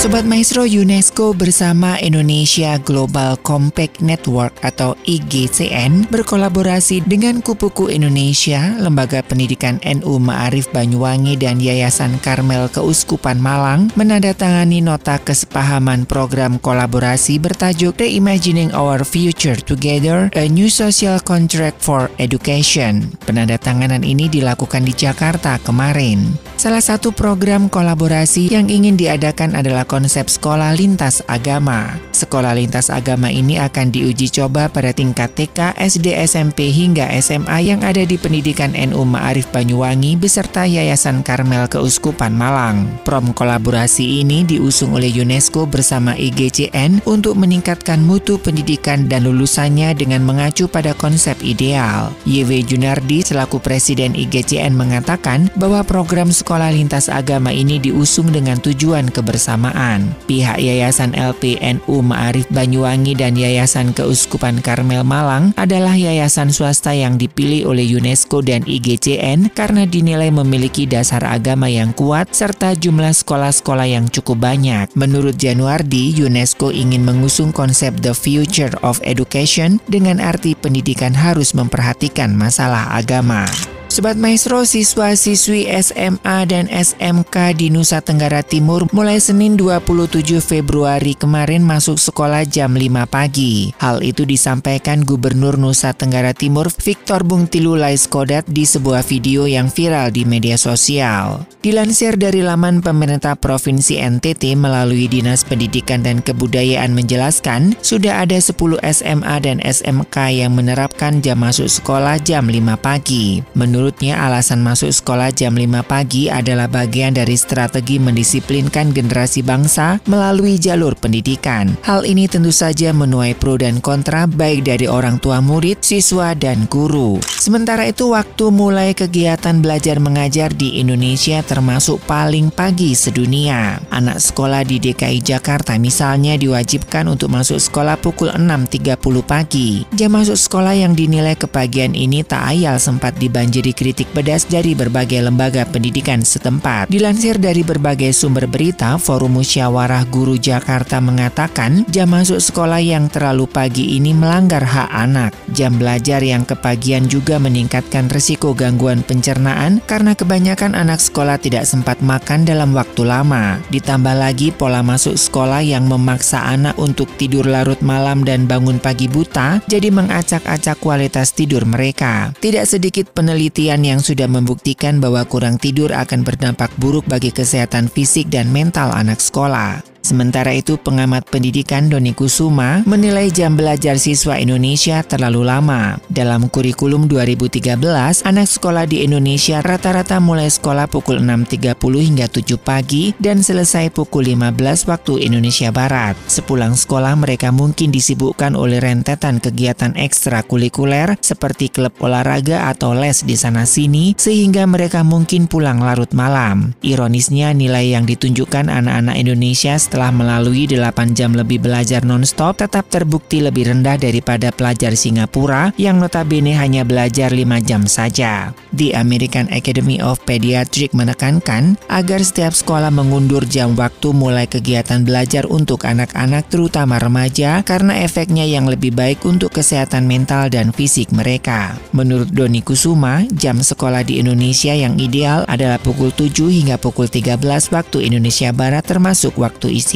Sobat Maestro UNESCO bersama Indonesia Global Compact Network atau IGCN berkolaborasi dengan Kupuku Indonesia, Lembaga Pendidikan NU Ma'arif Banyuwangi dan Yayasan Karmel Keuskupan Malang menandatangani nota kesepahaman program kolaborasi bertajuk Reimagining Our Future Together, A New Social Contract for Education. Penandatanganan ini dilakukan di Jakarta kemarin. Salah satu program kolaborasi yang ingin diadakan adalah konsep sekolah lintas agama. Sekolah lintas agama ini akan diuji coba pada tingkat TK, SD, SMP hingga SMA yang ada di pendidikan NU Ma'arif Banyuwangi beserta Yayasan Karmel Keuskupan Malang. Prom kolaborasi ini diusung oleh UNESCO bersama IGCN untuk meningkatkan mutu pendidikan dan lulusannya dengan mengacu pada konsep ideal. YW Junardi selaku Presiden IGCN mengatakan bahwa program sekolah sekolah lintas agama ini diusung dengan tujuan kebersamaan. Pihak Yayasan LPNU Ma'arif Banyuwangi dan Yayasan Keuskupan Karmel Malang adalah yayasan swasta yang dipilih oleh UNESCO dan IGCN karena dinilai memiliki dasar agama yang kuat serta jumlah sekolah-sekolah yang cukup banyak. Menurut Januardi, UNESCO ingin mengusung konsep The Future of Education dengan arti pendidikan harus memperhatikan masalah agama. Sobat Maestro, siswa-siswi SMA dan SMK di Nusa Tenggara Timur mulai Senin 27 Februari kemarin masuk sekolah jam 5 pagi. Hal itu disampaikan Gubernur Nusa Tenggara Timur Victor Bungtilu Laiskodat di sebuah video yang viral di media sosial. Dilansir dari laman pemerintah Provinsi NTT melalui Dinas Pendidikan dan Kebudayaan menjelaskan, sudah ada 10 SMA dan SMK yang menerapkan jam masuk sekolah jam 5 pagi. Menurut Menurutnya alasan masuk sekolah jam 5 pagi adalah bagian dari strategi mendisiplinkan generasi bangsa melalui jalur pendidikan. Hal ini tentu saja menuai pro dan kontra baik dari orang tua murid, siswa, dan guru. Sementara itu waktu mulai kegiatan belajar mengajar di Indonesia termasuk paling pagi sedunia. Anak sekolah di DKI Jakarta misalnya diwajibkan untuk masuk sekolah pukul 6.30 pagi. Jam masuk sekolah yang dinilai kepagian ini tak ayal sempat dibanjiri dikritik pedas dari berbagai lembaga pendidikan setempat. Dilansir dari berbagai sumber berita, Forum Musyawarah Guru Jakarta mengatakan jam masuk sekolah yang terlalu pagi ini melanggar hak anak. Jam belajar yang kepagian juga meningkatkan risiko gangguan pencernaan karena kebanyakan anak sekolah tidak sempat makan dalam waktu lama. Ditambah lagi pola masuk sekolah yang memaksa anak untuk tidur larut malam dan bangun pagi buta, jadi mengacak-acak kualitas tidur mereka. Tidak sedikit peneliti penelitian yang sudah membuktikan bahwa kurang tidur akan berdampak buruk bagi kesehatan fisik dan mental anak sekolah. Sementara itu, pengamat pendidikan Doni Kusuma menilai jam belajar siswa Indonesia terlalu lama. Dalam kurikulum 2013, anak sekolah di Indonesia rata-rata mulai sekolah pukul 6.30 hingga 7 pagi dan selesai pukul 15 waktu Indonesia Barat. Sepulang sekolah mereka mungkin disibukkan oleh rentetan kegiatan ekstrakurikuler seperti klub olahraga atau les di sana-sini sehingga mereka mungkin pulang larut malam. Ironisnya nilai yang ditunjukkan anak-anak Indonesia setelah melalui 8 jam lebih belajar non-stop tetap terbukti lebih rendah daripada pelajar Singapura yang notabene hanya belajar 5 jam saja. The American Academy of Pediatrics menekankan agar setiap sekolah mengundur jam waktu mulai kegiatan belajar untuk anak-anak terutama remaja karena efeknya yang lebih baik untuk kesehatan mental dan fisik mereka. Menurut Doni Kusuma, jam sekolah di Indonesia yang ideal adalah pukul 7 hingga pukul 13 waktu Indonesia Barat termasuk waktu istirahat.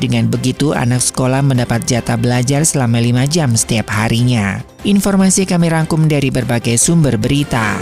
Dengan begitu anak sekolah mendapat jatah belajar selama 5 jam setiap harinya. Informasi kami rangkum dari berbagai sumber berita.